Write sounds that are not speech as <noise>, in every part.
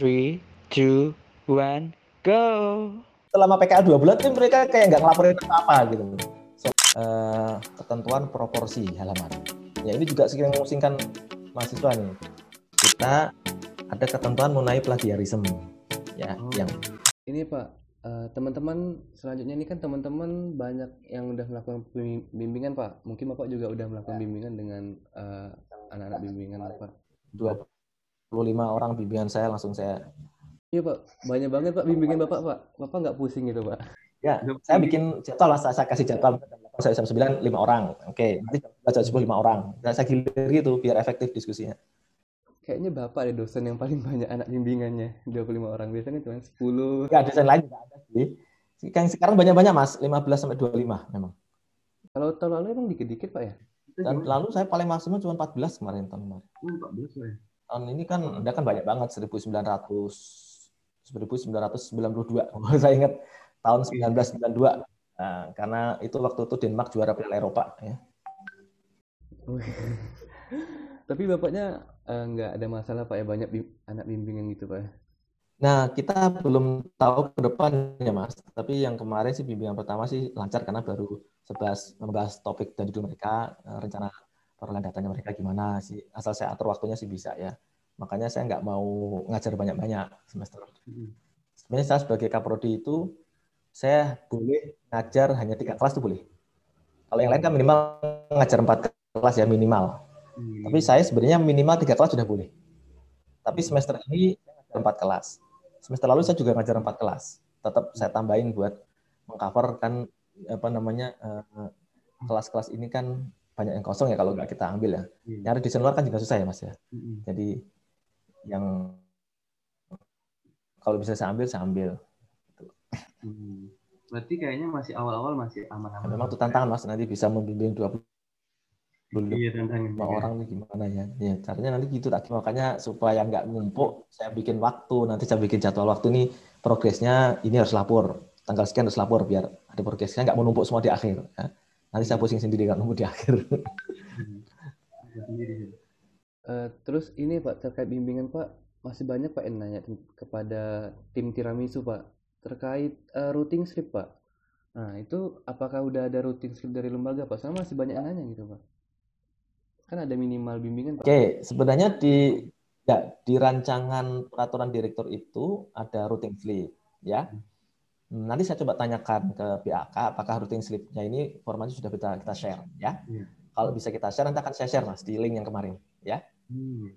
Three, two, one, go. selama PKL dua bulan tuh mereka kayak nggak ngelaporin apa-apa gitu. So, eh, ketentuan proporsi halaman. Ya ini juga sering memusingkan mahasiswa nih. Kita ada ketentuan mengenai plagiarisme. Ya, Oh. yang Ini Pak, eh, teman-teman selanjutnya ini kan teman-teman banyak yang udah melakukan bimbingan Pak. Mungkin Bapak juga udah melakukan bimbingan dengan eh, anak-anak bimbingan Pak. 25 orang bimbingan saya langsung saya Iya Pak, banyak banget Pak bimbingan Bapak Pak. Bapak nggak pusing gitu Pak. ya saya bikin jadwal lah saya, saya kasih jadwal saya jam 9 lima orang oke nanti jam 10 lima orang nah, saya giliri itu biar efektif diskusinya Kayaknya Bapak ada dosen yang paling banyak anak bimbingannya, 25 orang. Biasanya cuma 10. nggak desain lain nggak ada sih yang sekarang banyak-banyak mas 15 sampai 25 memang Kalau tahun lalu emang dikit-dikit Pak ya? dan lalu saya paling maksimal cuma 14 kemarin tahun kemarin Oh, 14 Pak ya. Tahun ini kan Anda kan banyak banget 1900 1992 Oh, saya ingat tahun 1992 Nah, karena itu waktu itu Denmark juara Piala Eropa ya. Tapi Bapaknya eh, nggak ada masalah Pak ya, banyak bim- anak bimbingan gitu Pak ya? Nah, kita belum tahu ke depannya, Mas. Tapi yang kemarin sih bimbingan pertama sih lancar karena baru 11 membahas topik dan judul mereka, eh, rencana perolehan datanya mereka gimana sih. Asal saya atur waktunya sih bisa ya. Makanya saya nggak mau ngajar banyak-banyak semester. Sebenarnya saya sebagai kaprodi itu saya boleh ngajar hanya tiga kelas tuh boleh. Kalau yang lain kan minimal ngajar empat kelas ya minimal. Tapi saya sebenarnya minimal tiga kelas sudah boleh. Tapi semester ini saya ngajar empat kelas. Semester lalu saya juga ngajar empat kelas. Tetap saya tambahin buat mengcover kan apa namanya eh, kelas-kelas ini kan banyak yang kosong ya kalau nggak kita ambil ya. Nyari desain luar kan juga susah ya mas ya. Jadi yang kalau bisa saya ambil saya ambil. Hmm. Berarti kayaknya masih awal-awal masih aman-aman. memang itu tantangan mas nanti bisa membimbing 20 Iya tantangan. lima orang nih gimana ya? Ya caranya nanti gitu tak makanya supaya nggak numpuk saya bikin waktu nanti saya bikin jadwal waktu nih progresnya ini harus lapor tanggal sekian harus lapor biar ada progresnya nggak menumpuk semua di akhir. ya. Nanti saya pusing sendiri nggak numpuk di akhir. <laughs> Eh, terus ini Pak terkait bimbingan Pak masih banyak Pak yang nanya kepada tim tiramisu Pak terkait eh, routing slip Pak. Nah itu apakah udah ada routing slip dari lembaga Pak? Sama masih banyak yang nanya gitu Pak. Kan ada minimal bimbingan Pak. Oke, sebenarnya di ya, di rancangan peraturan direktur itu ada routing slip ya. Hmm, Nanti saya coba tanyakan ke BAK apakah routing slip-nya ini formatnya sudah kita kita share ya. Iya. Kalau bisa kita share nanti akan saya share Mas di link yang kemarin ya. Hmm.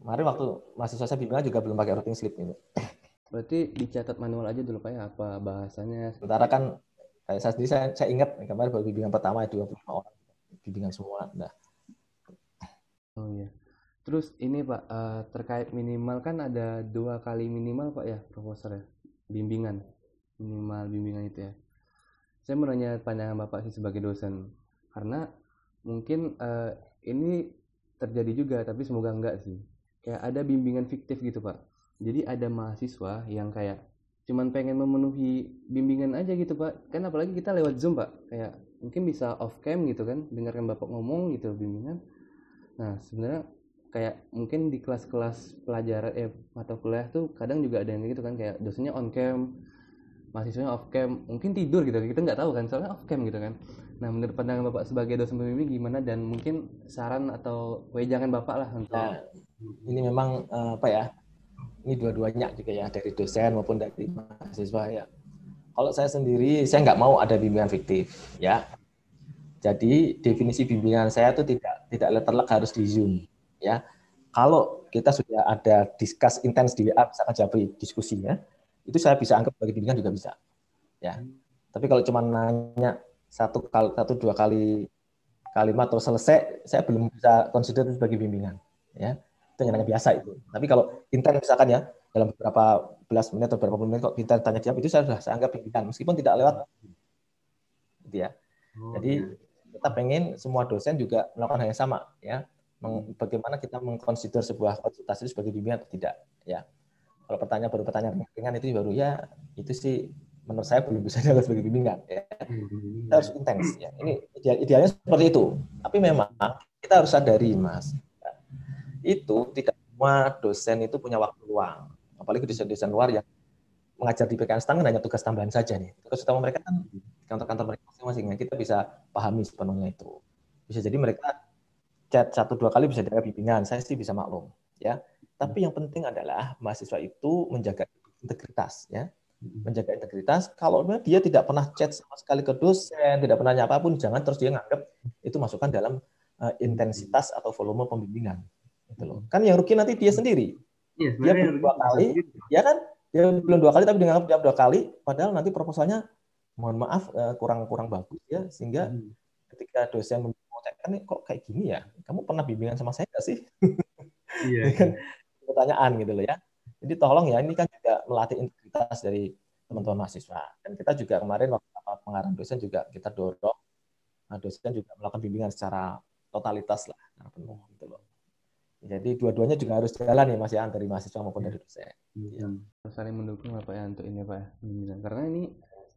Kemarin waktu mahasiswa saya bimbingan juga belum pakai routing slip ini. <clears throat> Berarti dicatat manual aja dulu Pak ya apa bahasanya. Sementara kan kayak saya sendiri saya, saya ingat kemarin baru bimbingan pertama 25 orang bimbingan semua. Nah, Oh iya. Terus ini Pak eh, terkait minimal kan ada dua kali minimal Pak ya proposal ya bimbingan minimal bimbingan itu ya. Saya mau nanya pandangan Bapak sih sebagai dosen karena mungkin eh, ini terjadi juga tapi semoga enggak sih. Kayak ada bimbingan fiktif gitu Pak. Jadi ada mahasiswa yang kayak cuman pengen memenuhi bimbingan aja gitu Pak. Kan apalagi kita lewat Zoom Pak. Kayak mungkin bisa off cam gitu kan, dengarkan Bapak ngomong gitu bimbingan. Nah, sebenarnya kayak mungkin di kelas-kelas pelajaran eh mata kuliah tuh kadang juga ada yang gitu kan kayak dosennya on cam, mahasiswanya off cam, mungkin tidur gitu. Kita nggak tahu kan, soalnya off cam gitu kan. Nah, menurut pandangan Bapak sebagai dosen pembimbing gimana dan mungkin saran atau wejangan Bapak lah untuk nah, ini memang eh, apa ya? Ini dua-duanya juga ya dari dosen maupun dari mahasiswa ya. Kalau saya sendiri saya nggak mau ada bimbingan fiktif ya. Jadi definisi bimbingan saya itu tidak tidak letterlek harus di Zoom ya. Kalau kita sudah ada discuss intens di WA misalkan jadi diskusinya, itu saya bisa anggap sebagai bimbingan juga bisa. Ya. Tapi kalau cuma nanya satu kali satu dua kali kalimat terus selesai, saya belum bisa consider itu sebagai bimbingan. Ya, itu yang namanya biasa itu. Tapi kalau intens misalkan ya dalam beberapa belas menit atau beberapa menit kok kita tanya jawab itu saya sudah saya anggap bimbingan meskipun tidak lewat gitu ya. Oh, Jadi iya. kita pengen semua dosen juga melakukan hal yang sama ya. Meng- Bagaimana kita mengkonsider sebuah konsultasi itu sebagai bimbingan atau tidak ya. Kalau pertanyaan baru pertanyaan ringan itu baru ya itu sih menurut saya belum bisa <laughs> dianggap sebagai bimbingan ya. Kita harus intens ya. Ini ideal, idealnya seperti itu. Tapi memang kita harus sadari Mas, itu tidak semua dosen itu punya waktu luang. Apalagi dosen-dosen luar yang mengajar di PKN STAN kan hanya tugas tambahan saja nih. Tugas utama mereka kan di kantor-kantor mereka masing-masing. Nah, kita bisa pahami sepenuhnya itu. Bisa jadi mereka chat satu dua kali bisa jaga bimbingan. Saya sih bisa maklum, ya. Tapi yang penting adalah mahasiswa itu menjaga integritas, ya. Menjaga integritas. Kalau dia tidak pernah chat sama sekali ke dosen, tidak pernah nanya apa pun, jangan terus dia nganggap itu masukkan dalam uh, intensitas atau volume pembimbingan. Gitu loh. Kan yang rugi nanti dia sendiri. Iya, Dia belum dua kali, ya kan? Dia belum dua kali tapi dengan jawab dua kali, padahal nanti proposalnya mohon maaf eh, kurang kurang bagus ya sehingga Hmm. ketika dosen "Ini kok kayak gini ya kamu pernah bimbingan sama saya nggak sih Iya. Ini kan pertanyaan gitu loh ya jadi tolong ya ini kan juga melatih integritas dari teman-teman mahasiswa dan kita juga kemarin waktu pengarahan dosen juga kita dorong nah, dosen juga melakukan bimbingan secara totalitas lah secara penuh gitu loh jadi dua-duanya juga harus jalan ya mas ya dari mahasiswa maupun dari dosen Iya. saling mendukung lah Pak ya untuk ini Pak ya, bimbingan. Karena ini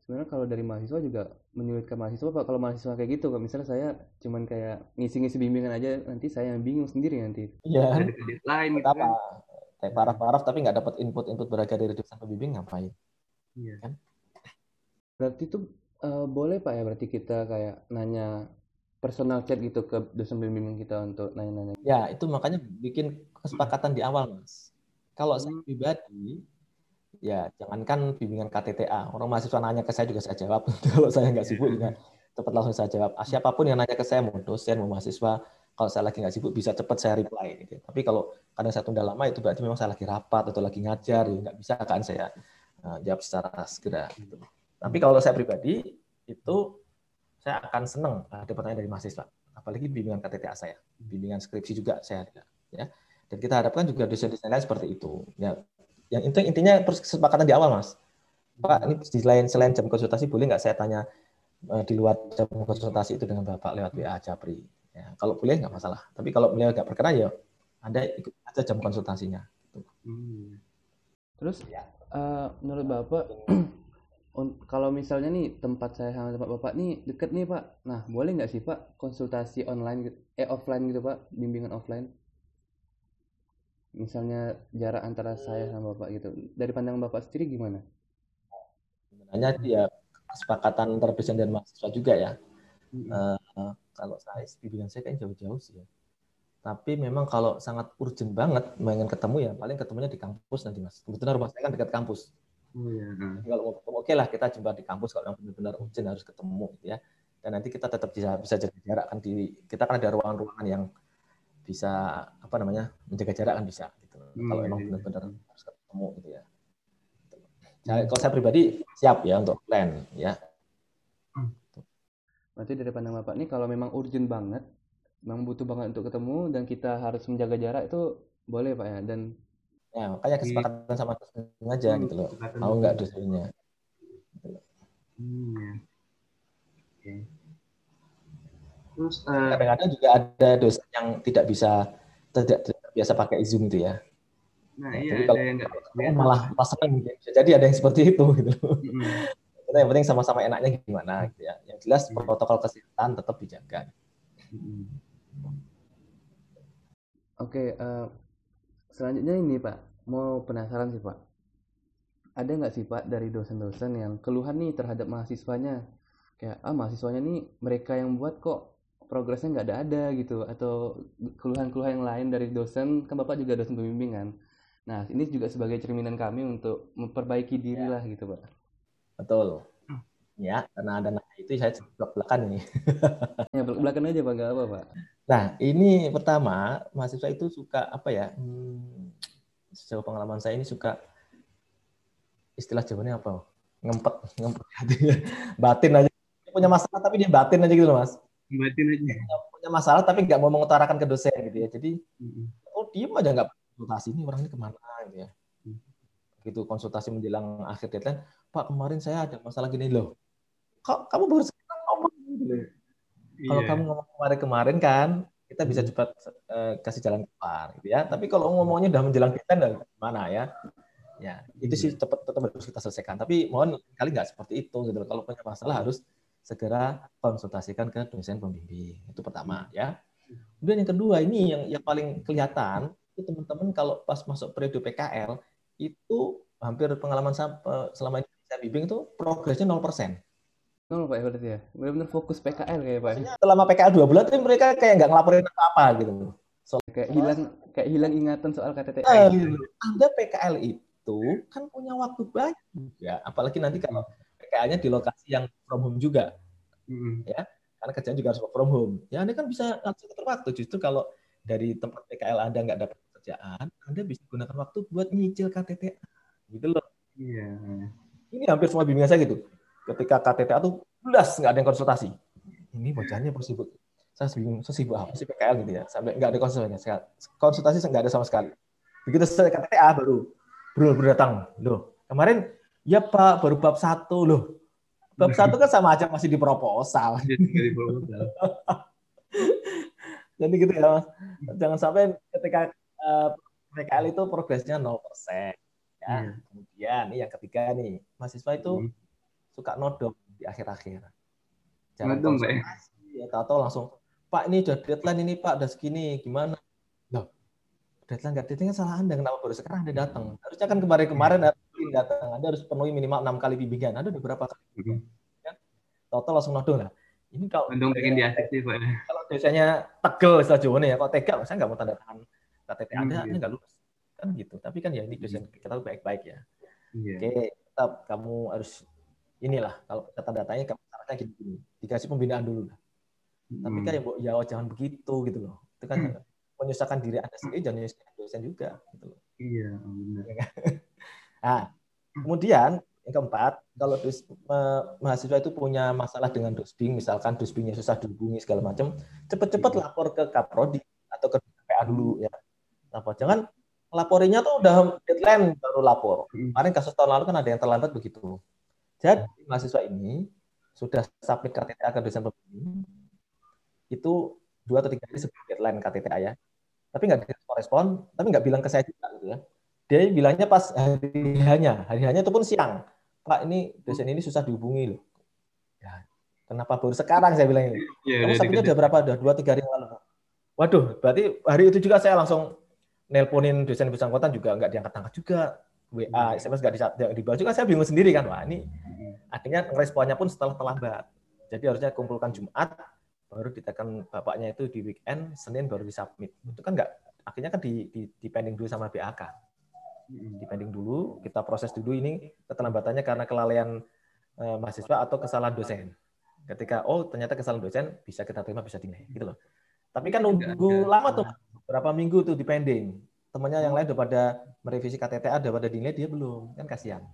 sebenarnya kalau dari mahasiswa juga menyulitkan mahasiswa Pak kalau mahasiswa kayak gitu kalau misalnya saya cuman kayak ngisi-ngisi bimbingan aja nanti saya yang bingung sendiri nanti. iya deadline gitu apa kan. kayak paraf-paraf tapi nggak dapat input-input berharga dari dosen pembimbing ngapain Iya. Berarti itu eh, boleh Pak ya berarti kita kayak nanya personal chat gitu ke dosen bimbingan kita untuk nanya-nanya. Ya, itu makanya bikin kesepakatan di awal, Mas. Kalau saya pribadi, ya jangankan bimbingan KTTA, orang mahasiswa nanya ke saya juga saya jawab. <laughs> Kalau saya nggak sibuk juga cepat langsung saya jawab. Ah, Siapa pun yang nanya ke saya, mau dosen, mau mahasiswa, kalau saya lagi nggak sibuk bisa cepat saya reply. Gitu. Tapi kalau kadang saya tunda lama itu berarti memang saya lagi rapat atau lagi ngajar, ya nggak bisa kan saya uh, jawab secara segera. Gitu. Tapi kalau saya pribadi itu saya akan senang ada pertanyaan dari mahasiswa, apalagi bimbingan KTTA saya, bimbingan skripsi juga saya ada, ya. Dan kita harapkan juga dosen-dosen lain seperti itu. Ya, yang inti intinya kesepakatan di awal, Mas. Pak, ini selain selain jam konsultasi boleh nggak saya tanya eh, di luar jam konsultasi itu dengan Bapak lewat WA Japri? Ya, kalau boleh nggak masalah. Tapi kalau beliau nggak berkenan ya Anda ikut aja jam konsultasinya. Hmm. Terus Ya. eh, menurut Bapak <clears throat> kalau misalnya nih tempat saya sama tempat Bapak nih deket nih Pak. Nah, boleh nggak sih Pak konsultasi online gitu, eh offline gitu Pak, bimbingan offline? Misalnya jarak antara saya sama Bapak gitu. Dari pandangan Bapak sendiri gimana? Sebenarnya dia kesepakatan antara dosen dan mahasiswa juga ya. Hmm. Eh, kalau saya bimbingan saya kayak jauh-jauh sih ya. Tapi memang kalau sangat urgent banget pengen ketemu ya paling ketemunya di kampus nanti mas. Kebetulan rumah saya kan dekat kampus. Oh iya. kalau mau ketemu oke lah kita jumpa di kampus kalau yang benar-benar urgent harus ketemu gitu ya. Dan nanti kita tetap bisa bisa jaga jarak kan di kita kan ada ruangan-ruangan yang bisa apa namanya menjaga jarak kan bisa gitu. Hmm, kalau iya, emang iya. benar-benar harus ketemu gitu ya. Saya- kalau saya pribadi siap ya untuk plan ya. Berarti dari pandangan Bapak nih kalau memang urgent banget, memang butuh banget untuk ketemu dan kita harus menjaga jarak itu boleh Pak ya. Dan Ya, makanya kesepakatan sama dosen aja Hmm, gitu loh. Mau nggak dosennya? Hmm, ya. Terus eh, Kadang-kadang juga ada dosen yang tidak bisa tidak, tidak biasa pakai Zoom itu ya. nah Ya, iya jadi ada kalau- yang nggak Oh, malah seneng gitu. Bisa jadi ada yang seperti itu gitu. Mm-mm. Kita yang penting sama-sama enaknya gimana gitu ya. Yang jelas Hmm. protokol kesehatan tetap dijaga. Mm-mm. Oke, eh, selanjutnya ini Pak, mau penasaran sih Pak. Ada nggak sih Pak dari dosen-dosen yang keluhan nih terhadap mahasiswanya? Kayak, ah mahasiswanya nih mereka yang buat kok progresnya nggak ada-ada gitu. Atau keluhan-keluhan yang lain dari dosen, kan Bapak juga dosen pembimbing kan? Nah, ini juga sebagai cerminan kami untuk memperbaiki diri Ya. lah gitu Pak. Betul. Ya, karena ada nanya itu saya belak belakan ini. <laughs> Ya, belak belakan aja Pak, nggak apa Pak. Nah, ini pertama mahasiswa itu suka apa ya? Hmm, sejauh pengalaman saya ini suka istilah jawabannya apa? Ngempet, ngempet hatinya. <laughs> Batin aja. Dia punya masalah tapi dia batin aja gitu loh, Mas. Batin aja. Punya masalah tapi nggak mau mengutarakan ke dosen gitu ya. Jadi Mm-mm. oh diem aja nggak konsultasi ini orangnya ke mana gitu ya. Hmm. Begitu konsultasi menjelang akhir deadline, Pak kemarin saya ada masalah gini loh. Kok kamu baru sekarang ngomong gitu loh. Kalau Iya. kamu ngomong kemarin-kemarin kan, kita bisa cepat eh, kasih jalan keluar gitu ya. Tapi kalau ngomongnya udah menjelang deadline dan gimana ya? Ya, itu sih cepat tetap harus kita selesaikan. Tapi mohon kali nggak seperti itu gitu. Kalau punya masalah harus segera konsultasikan ke dosen pembimbing. Itu pertama ya. Kemudian yang kedua ini yang yang paling kelihatan itu teman-teman kalau pas masuk periode PKL itu hampir pengalaman saya selama ini saya bimbing itu progresnya 0%. Nol Pak ya berarti ya. Benar-benar fokus PKL kayak Pak. ya. Selama PKL dua bulan tuh mereka kayak nggak ngelaporin apa-apa gitu. Kayak hilang kayak hilang ingatan soal KTTA. Eh, Anda PKL itu kan punya waktu banyak juga, apalagi nanti kalau PKL-nya di lokasi yang from home juga, Mm-mm. karena kerjaan juga harus from home. Ya Anda kan bisa langsung tepat waktu. Justru kalau dari tempat PKL Anda nggak dapat pekerjaan, Anda bisa gunakan waktu buat nyicil KTTA. Gitu loh. Iya. Ini hampir semua bimbingan saya gitu. Ketika KTTA tuh belas nggak ada yang konsultasi. Ini bocahnya pasti sibuk. Saya bingung, saya sibuk apa sih PKL gitu ya. Sampai nggak ada konsultasi. Konsultasi nggak ada sama sekali. Begitu selesai KTTA baru bro datang. Loh, kemarin ya Pak baru bab satu loh. Bab satu kan sama aja masih di proposal. Jadi dari proposal. <laughs> Jadi gitu ya, Mas. Jangan sampai ketika eh, PKL itu progresnya 0%. Ya. Iya. Kemudian nih yang ketiga nih, mahasiswa itu Hmm. suka nodong di akhir-akhir. Jarang Nodong, ya? ya tahu langsung, Pak ini udah deadline ini Pak, udah segini, gimana? Loh, deadline nggak deadline kan salah Anda, kenapa baru sekarang Anda datang? Harusnya kan kemarin-kemarin Anda datang, Anda harus penuhi minimal enam kali bimbingan. Anda udah berapa kali? Mhm. Tahu-tahu langsung nodong lah. Ini kalau Untung bikin di asik sih, Pak. kalau biasanya tegel istilah Jawa nih ya, kok tega, saya nggak mau tanda tangan KTP Anda, Hmm, Anda nggak lulus. Kan gitu. Tapi kan ya ini dosen kita tahu baik-baik ya. Iya. Oke, tetap kamu harus inilah kalau data-datanya kamu syaratnya gini, dikasih pembinaan dulu lah. Tapi Mm. kan ya, ya jangan begitu gitu loh. Itu kan menyusahkan diri Anda sendiri, jangan menyusahkan dosen juga gitu loh. Iya, benar. Nah, <laughs> kemudian yang keempat, kalau dus, ma- mahasiswa itu punya masalah dengan dosbing, misalkan dosbingnya susah dihubungi segala macam, cepet-cepet lapor ke Kaprodi atau ke PA dulu ya. Lapor. Jangan laporinya tuh udah deadline baru lapor. Hmm. Kemarin kasus tahun lalu kan ada yang terlambat begitu. Jadi mahasiswa ini sudah submit KTTA ke dosen pembimbing itu dua atau tiga hari sebelum deadline KTTA ya. Tapi nggak direspon, tapi nggak bilang ke saya juga gitu ya. Dia bilangnya pas hari hanya, hari hanya itu pun siang. Pak ini dosen ini susah dihubungi loh. Ya, kenapa baru sekarang saya bilang ini? Iya, Kamu deket- udah berapa? Udah dua tiga hari yang lalu. Waduh, berarti hari itu juga saya langsung nelponin dosen bersangkutan juga nggak diangkat-angkat juga. WA, SMS nggak di- nggak dibalas juga. Saya bingung sendiri kan. Wah ini akhirnya responnya pun setelah terlambat. Jadi harusnya kumpulkan Jumat, baru ditekan bapaknya itu di weekend, Senin baru disubmit. Itu kan nggak, akhirnya kan di, di, di pending dulu sama BAK. Mm. Di pending dulu, kita proses dulu ini keterlambatannya karena kelalaian eh, mahasiswa atau kesalahan dosen. Ketika, oh ternyata kesalahan dosen, bisa kita terima, bisa dinilai. Gitu loh. Tapi kan nunggu lama tuh, berapa minggu tuh di pending. Temannya yang lain udah pada merevisi KTTA, udah pada dinilai, dia belum. Kan kasihan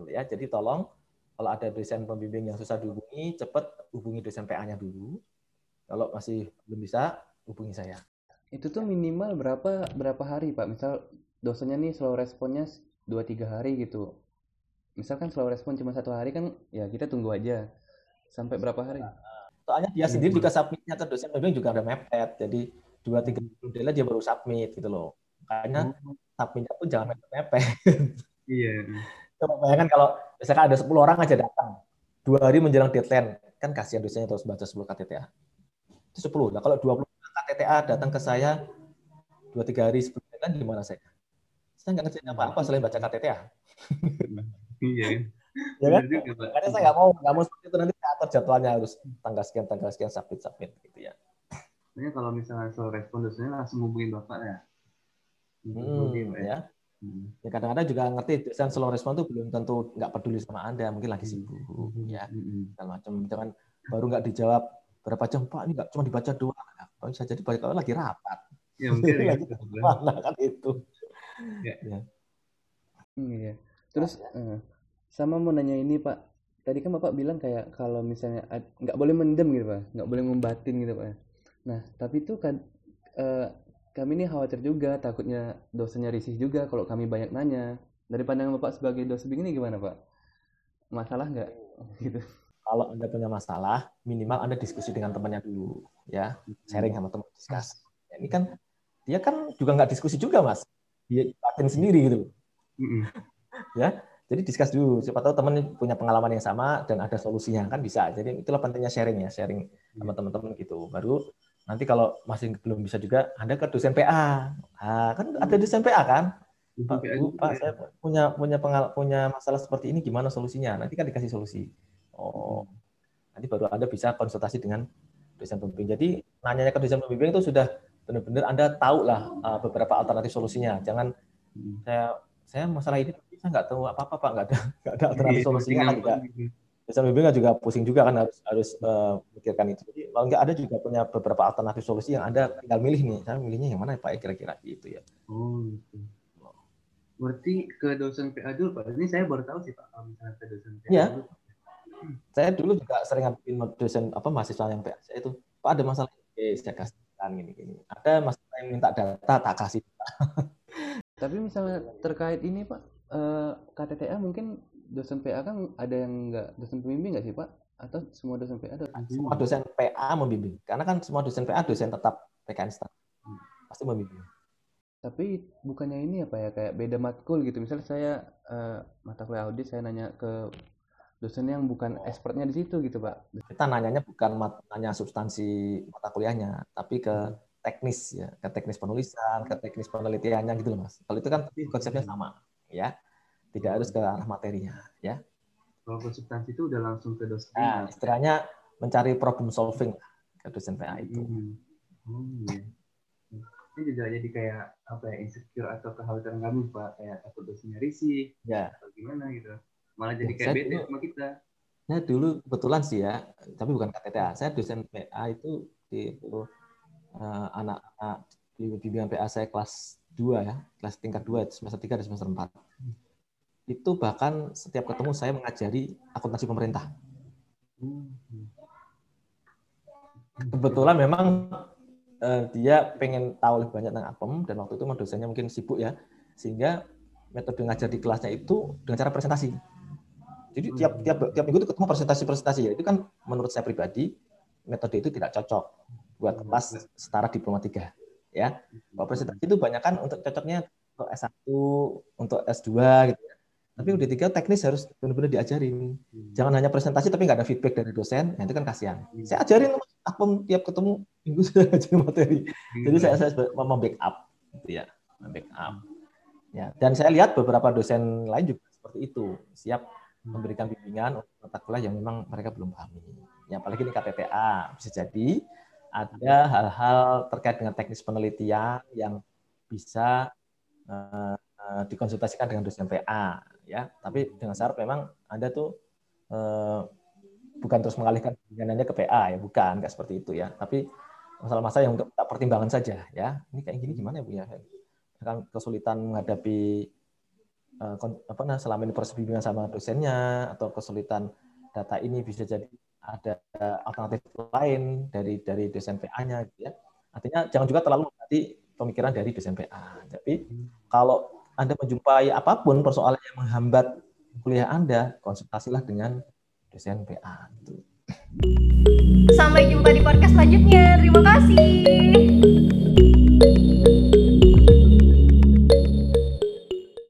gitu ya. Jadi tolong kalau ada dosen pembimbing yang susah dihubungi, cepat hubungi dosen PA-nya dulu. Kalau masih belum bisa, hubungi saya. Itu tuh minimal berapa berapa hari, Pak? Misal dosennya nih slow responnya 2-3 hari gitu. Misalkan slow respon cuma satu hari kan ya kita tunggu aja. Sampai berapa hari? Soalnya dia Iya, sendiri betul. juga submitnya ke dosen pembimbing juga ada mepet. Jadi dua tiga minggu dia baru submit gitu loh. Makanya submitnya pun jangan mepet-mepet. <laughs> Iya. Coba bayangkan kalau misalkan ada 10 orang aja datang, dua hari menjelang deadline, kan kasihan dosennya terus baca 10 KTTA. Itu 10. Nah kalau 20 KTTA datang ke saya dua tiga hari sebelum deadline gimana saya? Saya nggak ngerjain apa-apa selain baca KTTA. <laughs> Iya. Ya kan? Makanya saya nggak mau nggak mau seperti itu nanti atur jadwalnya harus tanggal sekian tanggal sekian submit submit gitu ya. Sebenarnya kalau misalnya soal respon dosennya langsung hubungin Bapak ya. Untuk Hmm, ya. ya. Hmm. Ya kadang-kadang juga ngerti dosen slow respon itu belum tentu nggak peduli sama anda, mungkin lagi sibuk ya Mm-mm. segala macam. Jangan baru nggak dijawab berapa jam pak ini nggak cuma dibaca doang. Bisa jadi orang lagi rapat. Ya mungkin <laughs> ya. lagi <laughs> mana kan itu. Hmm, iya. Terus eh, sama mau nanya ini Pak. Tadi kan Bapak bilang kayak kalau misalnya nggak boleh mendem gitu Pak, nggak boleh membatin gitu Pak. Nah tapi itu kan eh, kami ini khawatir juga, takutnya dosennya risih juga kalau kami banyak nanya. Dari pandangan Bapak sebagai dosen ini gimana Pak? Masalah nggak? <laughs> Gitu. Kalau anda punya masalah, minimal anda diskusi dengan temannya dulu, ya sharing sama teman diskus. Ya, ini kan dia kan juga nggak diskusi juga mas, dia batin sendiri gitu. Mm-mm. Jadi diskus dulu, siapa tahu teman punya pengalaman yang sama dan ada solusinya kan bisa. Jadi itulah pentingnya sharing ya, sharing sama teman-teman gitu. Baru nanti kalau masih belum bisa juga Anda ke dosen PA. Nah, kan ada dosen PA kan? Pak, PA Bu, Pak, ya. saya punya punya pengal punya masalah seperti ini gimana solusinya? Nanti kan dikasih solusi. Oh, nanti baru Anda bisa konsultasi dengan dosen pembimbing. Jadi nanyanya ke dosen pembimbing itu sudah benar-benar Anda tahu lah uh, beberapa alternatif solusinya. Jangan Hmm. saya saya masalah ini saya nggak tahu apa-apa Pak, nggak ada <laughs> nggak ada Iya, alternatif solusinya kan juga. Dosen juga pusing juga kan harus harus uh, memikirkan itu. Jadi kalau nggak ada juga punya beberapa alternatif solusi yang Anda tinggal milih nih. Saya milihnya yang mana ya Pak ya kira-kira gitu ya. Oh gitu. Berarti ke dosen PA dulu Pak. Ini saya baru tahu sih Pak kalau misalnya ke dosen PA Iya. dulu. saya dulu juga sering ngadepin dosen apa mahasiswa yang PA saya itu Pak ada masalah ini saya kasih kan gini gini. Ada masalah yang minta data tak kasih <laughs> Tapi misalnya terkait ini Pak, eh, KTTA mungkin dosen PA kan ada yang nggak dosen pembimbing nggak sih Pak? Atau semua dosen PA dosen semua dosen PA membimbing. Karena kan semua dosen PA dosen tetap PKN staff. Pasti membimbing. Tapi bukannya ini apa ya? Kayak beda matkul gitu. Misalnya saya eh, mata kuliah audit saya nanya ke dosen yang bukan expertnya di situ gitu Pak. kita nanyanya bukan mat- nanya substansi mata kuliahnya tapi ke teknis ya ke teknis penulisan ke teknis penelitiannya gitu loh mas kalau itu kan tapi konsepnya sama ya tidak harus ke arah materinya ya Kalau ke substansi itu udah langsung ke dosen. nah, istilahnya mencari problem solving ke dosen PA itu Hmm. Oh iya. Ini juga jadi kayak apa ya insecure atau kekhawatiran kami Pak kayak takut dosennya risih ya atau gimana gitu. Malah jadi Ya, kayak bete sama kita. Saya dulu kebetulan sih ya, tapi bukan KTTA. Saya dosen PA itu di itu, eh, anak-anak di bimbingan PA saya kelas 2 ya, kelas tingkat 2 semester 3 dan semester 4. Itu bahkan setiap ketemu saya mengajari akuntansi pemerintah. Kebetulan memang eh, dia pengen tahu lebih banyak tentang apem dan waktu itu dosennya mungkin sibuk ya, sehingga metode ngajar di kelasnya itu dengan cara presentasi. Jadi tiap tiap tiap minggu itu ketemu presentasi-presentasi ya. Itu kan menurut saya pribadi metode itu tidak cocok buat kelas setara diploma 3 ya. Kalau presentasi itu banyak kan untuk cocoknya untuk S1, untuk S2 gitu ya. Tapi udah tiga teknis harus benar-benar diajarin. Jangan hanya presentasi tapi nggak ada feedback dari dosen, ya itu kan kasihan. Saya ajarin apa tiap ketemu minggu <laughs> saya ajarin materi. Jadi saya saya mau membackup gitu ya, membackup. Ya, dan saya lihat beberapa dosen lain juga seperti itu, siap memberikan bimbingan untuk mata kuliah yang memang mereka belum pahami. Ya, apalagi ini KTTA bisa jadi ada hal-hal terkait dengan teknis penelitian yang bisa eh, dikonsultasikan dengan dosen PA ya. Tapi dengan syarat memang Anda tuh eh, bukan terus mengalihkan bimbingannya ke PA ya, bukan nggak seperti itu ya. Tapi masalah-masalah yang untuk pertimbangan saja ya. Ini kayak gini gimana ya Bu ya? Kan kesulitan menghadapi apa nah selama ini proses bimbingan sama dosennya atau kesulitan data ini bisa jadi ada alternatif lain dari dari dosen PA-nya gitu ya. Artinya jangan juga terlalu berarti pemikiran dari dosen PA. Tapi kalau Anda menjumpai apa pun persoalan yang menghambat kuliah Anda, konsultasilah dengan dosen PA. Sampai jumpa di podcast selanjutnya. Terima kasih.